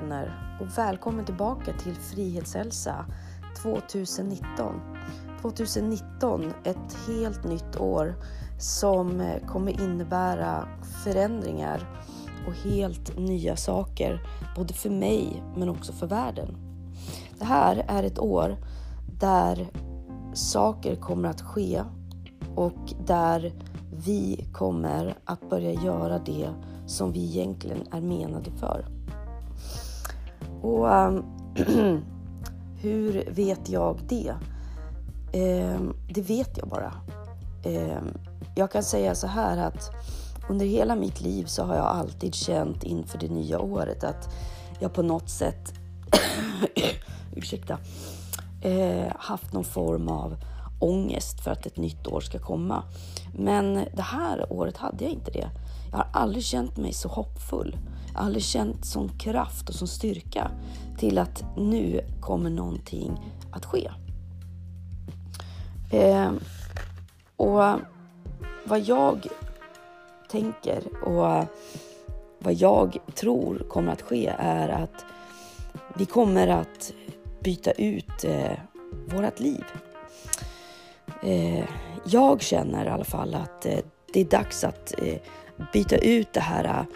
vänner och välkommen tillbaka till Frihetshälsa 2019. 2019, ett helt nytt år som kommer innebära förändringar och helt nya saker, både för mig men också för världen. Det här är ett år där saker kommer att ske och där vi kommer att börja göra det som vi egentligen är menade för. Och um, hur vet jag det? Um, det vet jag bara. Um, jag kan säga så här att under hela mitt liv så har jag alltid känt inför det nya året att jag på något sätt, ursäkta, eh, haft någon form av ångest för att ett nytt år ska komma. Men det här året hade jag inte det. Jag har aldrig känt mig så hoppfull. Jag har aldrig känt sån kraft och sån styrka till att nu kommer någonting att ske. Eh, och vad jag tänker och vad jag tror kommer att ske är att vi kommer att byta ut eh, vårt liv. Eh, jag känner i alla fall att eh, det är dags att eh, byta ut det här eh,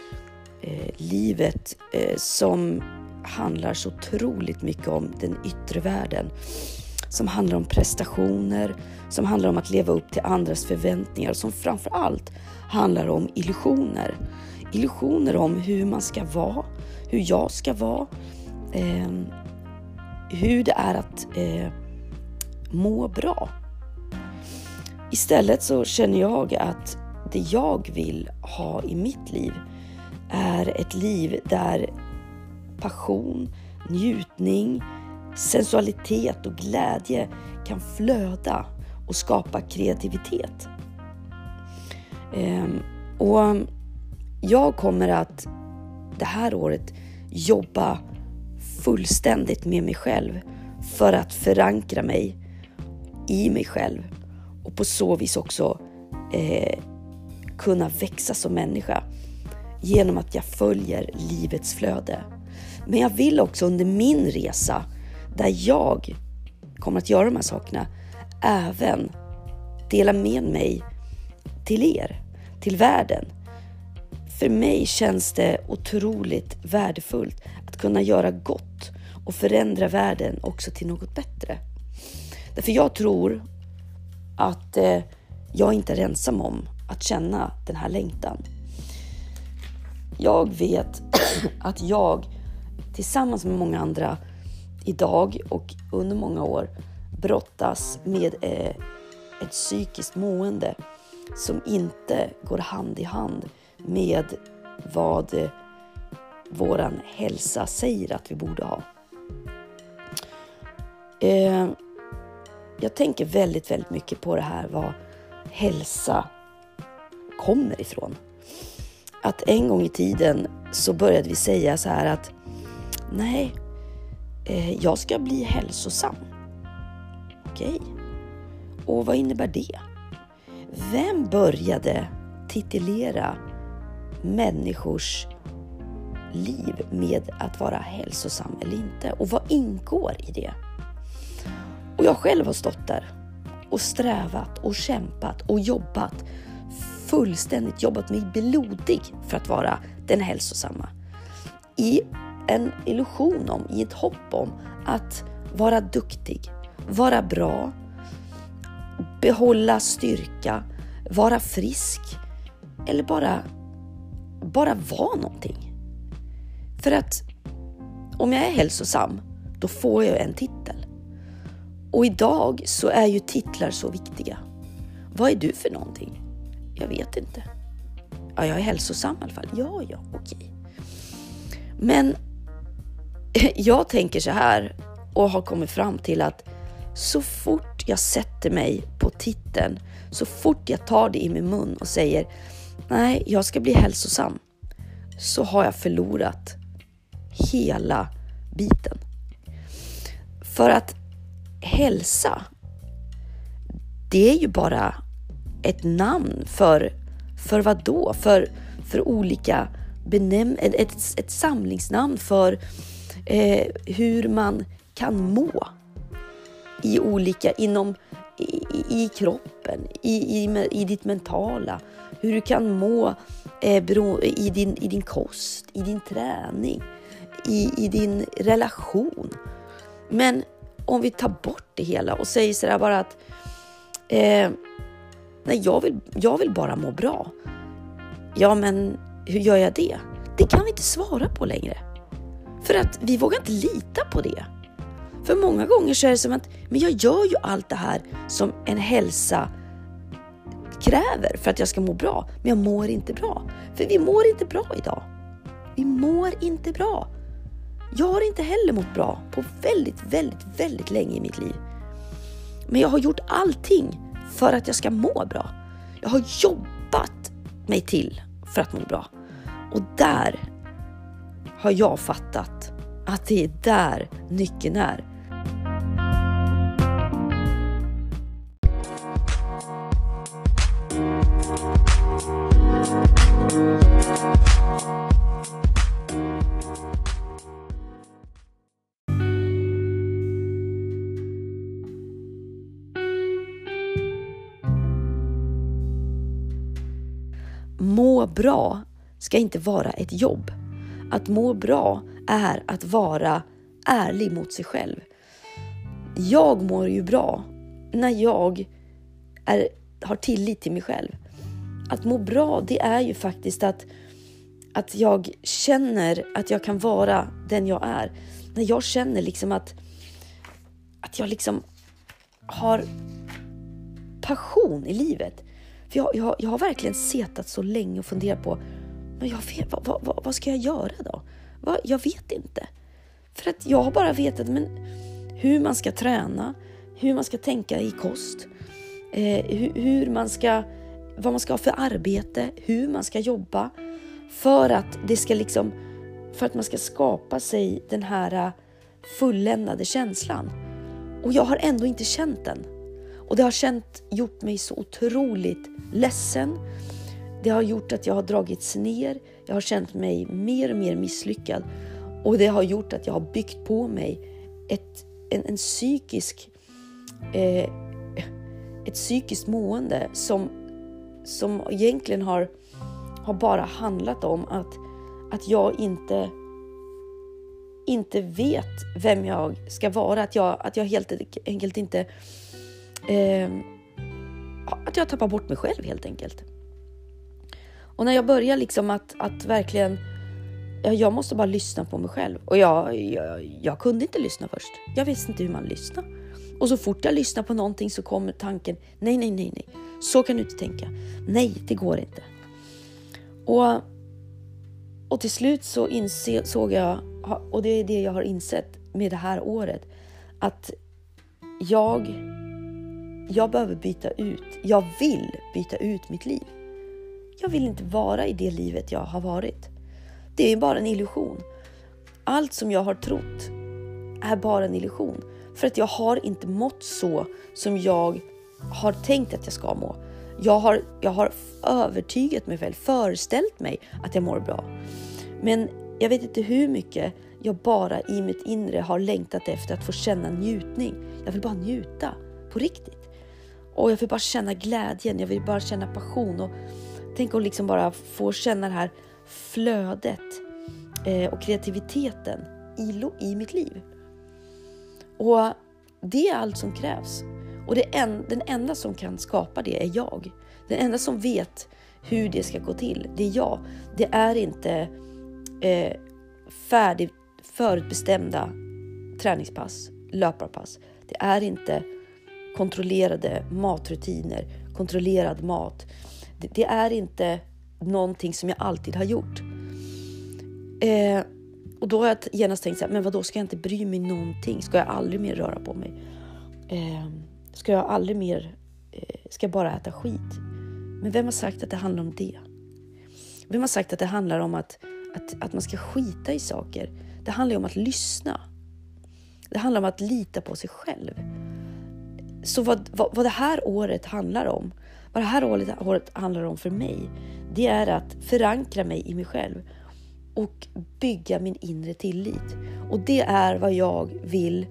eh, livet eh, som handlar så otroligt mycket om den yttre världen. Som handlar om prestationer, som handlar om att leva upp till andras förväntningar och som framför allt handlar om illusioner. Illusioner om hur man ska vara, hur jag ska vara, eh, hur det är att eh, må bra. Istället så känner jag att det jag vill ha i mitt liv är ett liv där passion, njutning, sensualitet och glädje kan flöda och skapa kreativitet. Ehm, och jag kommer att det här året jobba fullständigt med mig själv för att förankra mig i mig själv och på så vis också eh, kunna växa som människa genom att jag följer livets flöde. Men jag vill också under min resa, där jag kommer att göra de här sakerna, även dela med mig till er, till världen. För mig känns det otroligt värdefullt att kunna göra gott och förändra världen också till något bättre. Därför jag tror att eh, jag inte är ensam om att känna den här längtan. Jag vet att jag tillsammans med många andra idag och under många år brottas med eh, ett psykiskt mående som inte går hand i hand med vad eh, våran hälsa säger att vi borde ha. Eh, jag tänker väldigt, väldigt mycket på det här vad hälsa kommer ifrån. Att en gång i tiden så började vi säga så här att nej, eh, jag ska bli hälsosam. Okej, okay. och vad innebär det? Vem började titulera människors liv med att vara hälsosam eller inte? Och vad ingår i det? Och jag själv har stått där och strävat och kämpat och jobbat fullständigt jobbat mig blodig för att vara den hälsosamma. I en illusion om, i ett hopp om att vara duktig, vara bra, behålla styrka, vara frisk eller bara, bara vara någonting. För att om jag är hälsosam, då får jag en titel. Och idag så är ju titlar så viktiga. Vad är du för någonting? Jag vet inte. Ja, jag är hälsosam i alla fall. Ja, ja, okej. Men jag tänker så här och har kommit fram till att så fort jag sätter mig på titeln, så fort jag tar det i min mun och säger nej, jag ska bli hälsosam, så har jag förlorat hela biten. För att hälsa, det är ju bara ett namn för, för vad då? För, för olika benäm ett, ett, ett samlingsnamn för eh, hur man kan må i olika, inom, i, i kroppen, i, i, i ditt mentala, hur du kan må eh, bero, i, din, i din kost, i din träning, i, i din relation. Men om vi tar bort det hela och säger sådär bara att eh, nej, jag vill, jag vill bara må bra. Ja, men hur gör jag det? Det kan vi inte svara på längre. För att vi vågar inte lita på det. För många gånger så är det som att, men jag gör ju allt det här som en hälsa kräver för att jag ska må bra, men jag mår inte bra. För vi mår inte bra idag. Vi mår inte bra. Jag har inte heller mått bra på väldigt, väldigt, väldigt länge i mitt liv. Men jag har gjort allting för att jag ska må bra. Jag har jobbat mig till för att må bra. Och där har jag fattat att det är där nyckeln är. Må bra ska inte vara ett jobb. Att må bra är att vara ärlig mot sig själv. Jag mår ju bra när jag är, har tillit till mig själv. Att må bra, det är ju faktiskt att, att jag känner att jag kan vara den jag är. När jag känner liksom att, att jag liksom har passion i livet. För jag, jag, jag har verkligen setat så länge och funderat på men jag vet, vad, vad, vad ska jag göra då? Vad, jag vet inte. För att jag har bara vetat men, hur man ska träna, hur man ska tänka i kost, eh, hur, hur, man ska, vad man ska ha för arbete, hur man ska jobba. För att det ska liksom, för att man ska skapa sig den här eh, fulländade känslan. Och jag har ändå inte känt den. Och det har känt, gjort mig så otroligt ledsen. Det har gjort att jag har dragits ner. Jag har känt mig mer och mer misslyckad. Och det har gjort att jag har byggt på mig ett, en, en psykisk, eh, ett psykiskt mående som, som egentligen har, har bara handlat om att, att jag inte inte vet vem jag ska vara. Att jag, att jag helt enkelt inte... Eh, att jag tappar bort mig själv helt enkelt. Och när jag börjar liksom att, att verkligen, ja, jag måste bara lyssna på mig själv. Och jag, jag, jag kunde inte lyssna först. Jag visste inte hur man lyssnar. Och så fort jag lyssnar på någonting så kommer tanken, nej, nej, nej, nej. Så kan du inte tänka. Nej, det går inte. Och, och till slut så insåg jag, och det är det jag har insett med det här året, att jag, jag behöver byta ut, jag vill byta ut mitt liv. Jag vill inte vara i det livet jag har varit. Det är bara en illusion. Allt som jag har trott är bara en illusion. För att jag har inte mått så som jag har tänkt att jag ska må. Jag har, jag har övertygat mig själv, föreställt mig att jag mår bra. Men jag vet inte hur mycket jag bara i mitt inre har längtat efter att få känna njutning. Jag vill bara njuta på riktigt. Och jag vill bara känna glädjen, jag vill bara känna passion. Och Tänk att liksom bara få känna det här flödet eh, och kreativiteten i, i mitt liv. Och det är allt som krävs. Och det en, den enda som kan skapa det är jag. Den enda som vet hur det ska gå till, det är jag. Det är inte eh, färdig, förutbestämda träningspass, löparpass. Det är inte kontrollerade matrutiner, kontrollerad mat. Det, det är inte någonting som jag alltid har gjort. Eh, och då har jag genast tänkt så här, men vad då ska jag inte bry mig någonting? Ska jag aldrig mer röra på mig? Eh, ska jag aldrig mer, eh, ska jag bara äta skit? Men vem har sagt att det handlar om det? Vem har sagt att det handlar om att, att, att man ska skita i saker? Det handlar ju om att lyssna. Det handlar om att lita på sig själv. Så vad, vad, vad det här året handlar om, vad det här året, året handlar om för mig, det är att förankra mig i mig själv och bygga min inre tillit. Och det är vad jag vill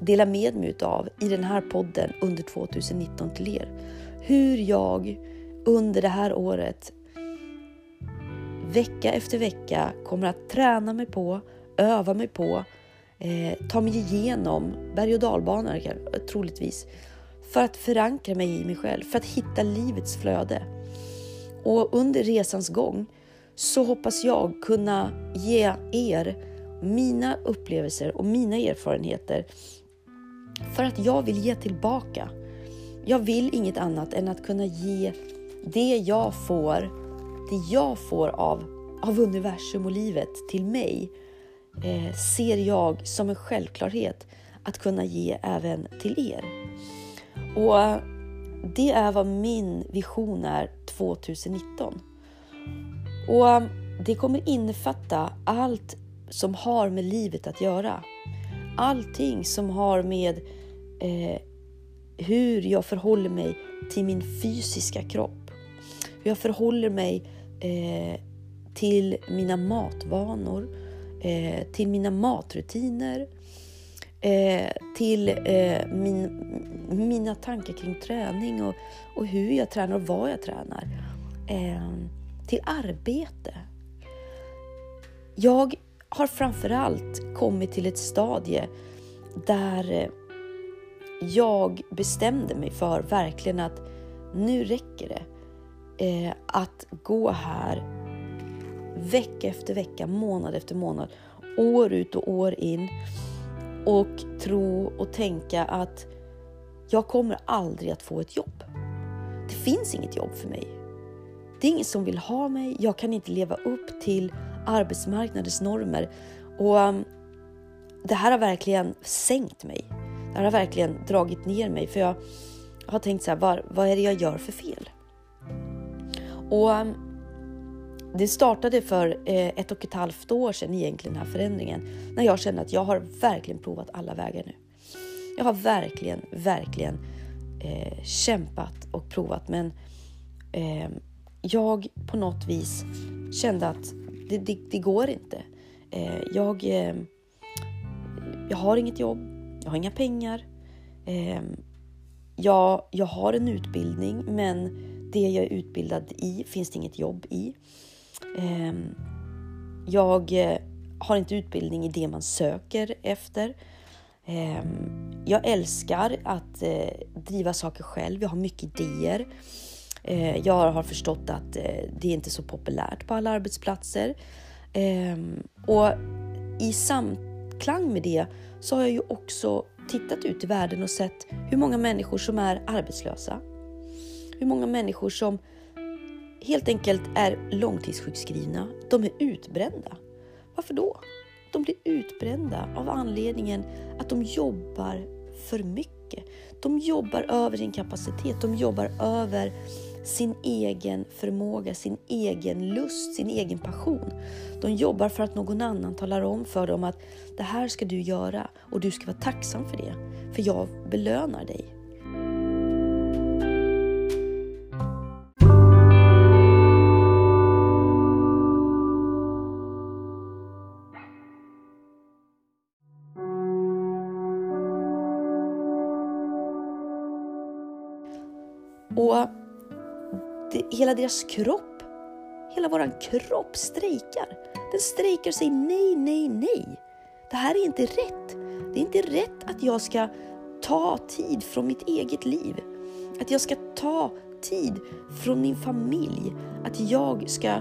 dela med mig av i den här podden under 2019 till er. Hur jag under det här året vecka efter vecka kommer att träna mig på, öva mig på, eh, ta mig igenom berg och dalbanor troligtvis. För att förankra mig i mig själv, för att hitta livets flöde. Och under resans gång så hoppas jag kunna ge er mina upplevelser och mina erfarenheter för att jag vill ge tillbaka. Jag vill inget annat än att kunna ge det jag får, det jag får av, av universum och livet till mig, eh, ser jag som en självklarhet att kunna ge även till er. Och det är vad min vision är 2019. Och det kommer innefatta allt som har med livet att göra. Allting som har med eh, hur jag förhåller mig till min fysiska kropp. Hur jag förhåller mig eh, till mina matvanor, eh, till mina matrutiner, eh, till eh, min, mina tankar kring träning och, och, hur jag tränar och vad jag tränar. Eh, till arbete. Jag har framförallt kommit till ett stadie där eh, jag bestämde mig för verkligen att nu räcker det. Eh, att gå här vecka efter vecka, månad efter månad, år ut och år in och tro och tänka att jag kommer aldrig att få ett jobb. Det finns inget jobb för mig. Det är ingen som vill ha mig. Jag kan inte leva upp till arbetsmarknadens normer. Och um, Det här har verkligen sänkt mig. Det här har verkligen dragit ner mig. För jag har tänkt så här, vad, vad är det jag gör för fel? Och um, Det startade för eh, ett och ett halvt år sedan egentligen den här förändringen. När jag kände att jag har verkligen provat alla vägar nu. Jag har verkligen, verkligen eh, kämpat och provat. Men eh, jag på något vis kände att det, det, det går inte. Eh, jag, eh, jag har inget jobb, jag har inga pengar. Eh, jag, jag har en utbildning men det jag är utbildad i finns det inget jobb i. Eh, jag eh, har inte utbildning i det man söker efter. Ehm, jag älskar att eh, driva saker själv, jag har mycket idéer. Eh, jag har förstått att eh, det är inte är så populärt på alla arbetsplatser. Ehm, och i samklang med det så har jag ju också tittat ut i världen och sett hur många människor som är arbetslösa. Hur många människor som helt enkelt är långtidssjukskrivna. De är utbrända. Varför då? De blir utbrända av anledningen att de jobbar för mycket. De jobbar över sin kapacitet. De jobbar över sin egen förmåga, sin egen lust, sin egen passion. De jobbar för att någon annan talar om för dem att det här ska du göra och du ska vara tacksam för det, för jag belönar dig. Hela deras kropp, hela våran kropp strejkar. Den strejkar och säger nej, nej, nej. Det här är inte rätt. Det är inte rätt att jag ska ta tid från mitt eget liv. Att jag ska ta tid från min familj. Att jag ska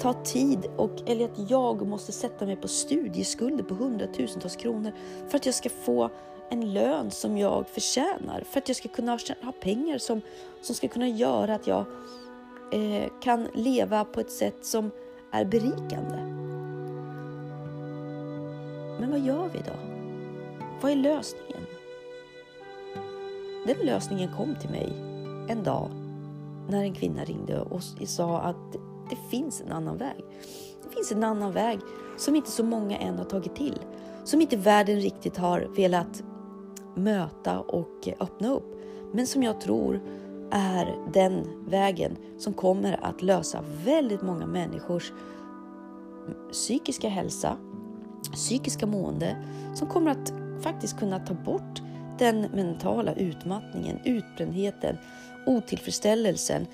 ta tid och, eller att jag måste sätta mig på studieskulder på hundratusentals kronor för att jag ska få en lön som jag förtjänar. För att jag ska kunna ha pengar som, som ska kunna göra att jag eh, kan leva på ett sätt som är berikande. Men vad gör vi då? Vad är lösningen? Den lösningen kom till mig en dag när en kvinna ringde och sa att det finns en annan väg. Det finns en annan väg som inte så många än har tagit till. Som inte världen riktigt har velat möta och öppna upp. Men som jag tror är den vägen som kommer att lösa väldigt många människors psykiska hälsa, psykiska mående som kommer att faktiskt kunna ta bort den mentala utmattningen, utbrändheten, otillfredsställelsen,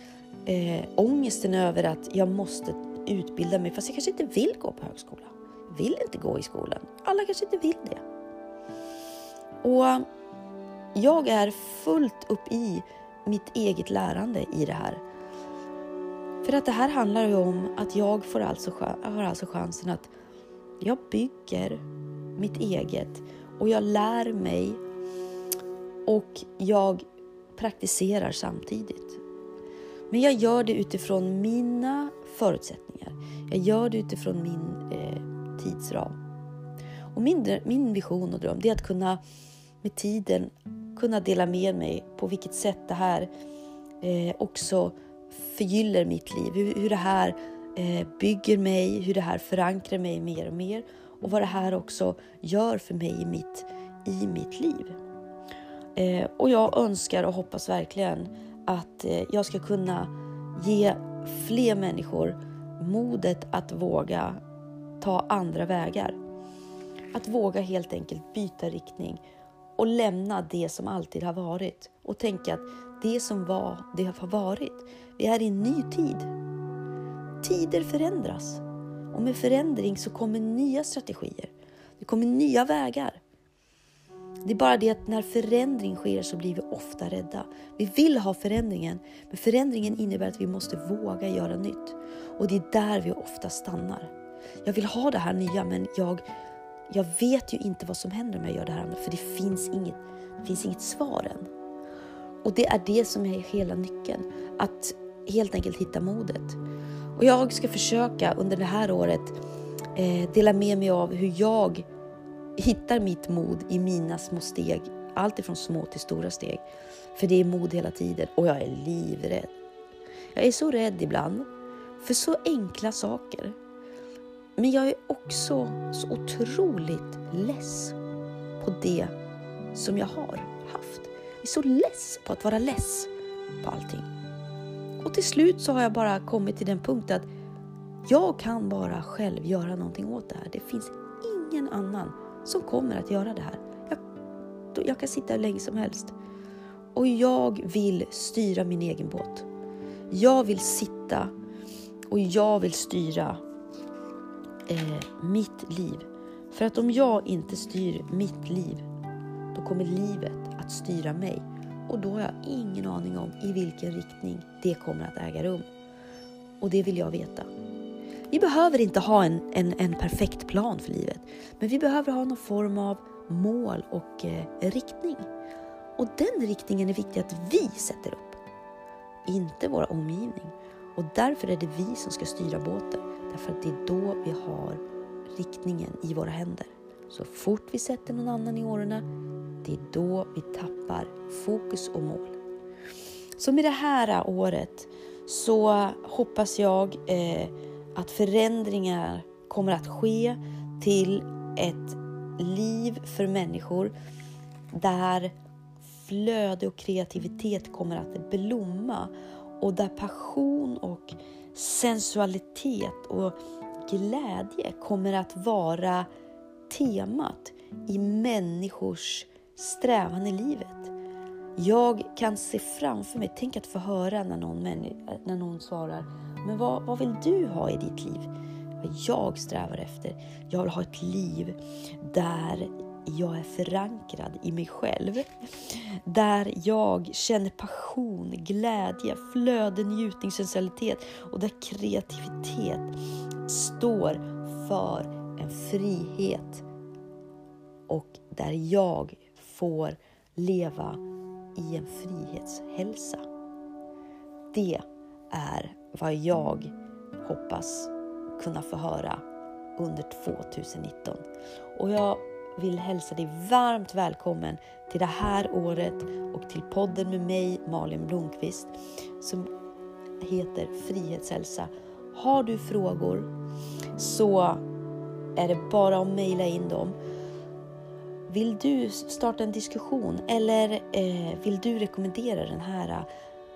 eh, ångesten över att jag måste utbilda mig fast jag kanske inte vill gå på högskola. Vill inte gå i skolan. Alla kanske inte vill det. Och jag är fullt upp i mitt eget lärande i det här. För att det här handlar ju om att jag får alltså, har alltså chansen att jag bygger mitt eget och jag lär mig och jag praktiserar samtidigt. Men jag gör det utifrån mina förutsättningar. Jag gör det utifrån min eh, tidsram. Och min, min vision och dröm är att kunna med tiden kunna dela med mig på vilket sätt det här eh, också förgyller mitt liv. Hur, hur det här eh, bygger mig, hur det här förankrar mig mer och mer och vad det här också gör för mig i mitt, i mitt liv. Eh, och jag önskar och hoppas verkligen att eh, jag ska kunna ge fler människor modet att våga ta andra vägar. Att våga helt enkelt byta riktning och lämna det som alltid har varit och tänka att det som var, det har varit. Vi är i en ny tid. Tider förändras och med förändring så kommer nya strategier. Det kommer nya vägar. Det är bara det att när förändring sker så blir vi ofta rädda. Vi vill ha förändringen, men förändringen innebär att vi måste våga göra nytt. Och det är där vi ofta stannar. Jag vill ha det här nya, men jag, jag vet ju inte vad som händer om jag gör det här andra, för det finns inget, det finns inget svar än. Och det är det som är hela nyckeln, att helt enkelt hitta modet. Och jag ska försöka under det här året eh, dela med mig av hur jag hittar mitt mod i mina små steg, allt ifrån små till stora steg. För det är mod hela tiden och jag är livrädd. Jag är så rädd ibland för så enkla saker. Men jag är också så otroligt less på det som jag har haft. Jag är så less på att vara less på allting. Och till slut så har jag bara kommit till den punkt att jag kan bara själv göra någonting åt det här. Det finns ingen annan som kommer att göra det här. Jag, jag kan sitta hur länge som helst. Och jag vill styra min egen båt. Jag vill sitta och jag vill styra eh, mitt liv. För att om jag inte styr mitt liv, då kommer livet att styra mig. Och då har jag ingen aning om i vilken riktning det kommer att äga rum. Och det vill jag veta. Vi behöver inte ha en, en, en perfekt plan för livet, men vi behöver ha någon form av mål och eh, riktning. Och den riktningen är viktig att vi sätter upp, inte vår omgivning. Och därför är det vi som ska styra båten, därför att det är då vi har riktningen i våra händer. Så fort vi sätter någon annan i årorna, det är då vi tappar fokus och mål. Så med det här året så hoppas jag eh, att förändringar kommer att ske till ett liv för människor där flöde och kreativitet kommer att blomma och där passion och sensualitet och glädje kommer att vara temat i människors strävan i livet. Jag kan se framför mig, tänk att få höra när någon, när någon svarar men vad, vad vill du ha i ditt liv? Vad jag strävar efter? Jag vill ha ett liv där jag är förankrad i mig själv. Där jag känner passion, glädje, flöde, njutning, sensualitet och där kreativitet står för en frihet och där jag får leva i en frihetshälsa. Det är vad jag hoppas kunna få höra under 2019. Och jag vill hälsa dig varmt välkommen till det här året och till podden med mig Malin Blomqvist som heter Frihetshälsa. Har du frågor så är det bara att mejla in dem. Vill du starta en diskussion eller eh, vill du rekommendera den här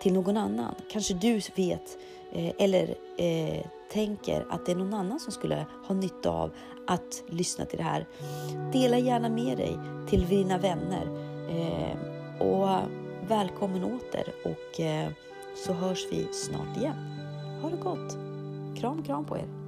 till någon annan? Kanske du vet eh, eller eh, tänker att det är någon annan som skulle ha nytta av att lyssna till det här. Dela gärna med dig till dina vänner. Eh, och välkommen åter och eh, så hörs vi snart igen. Ha det gott! Kram, kram på er!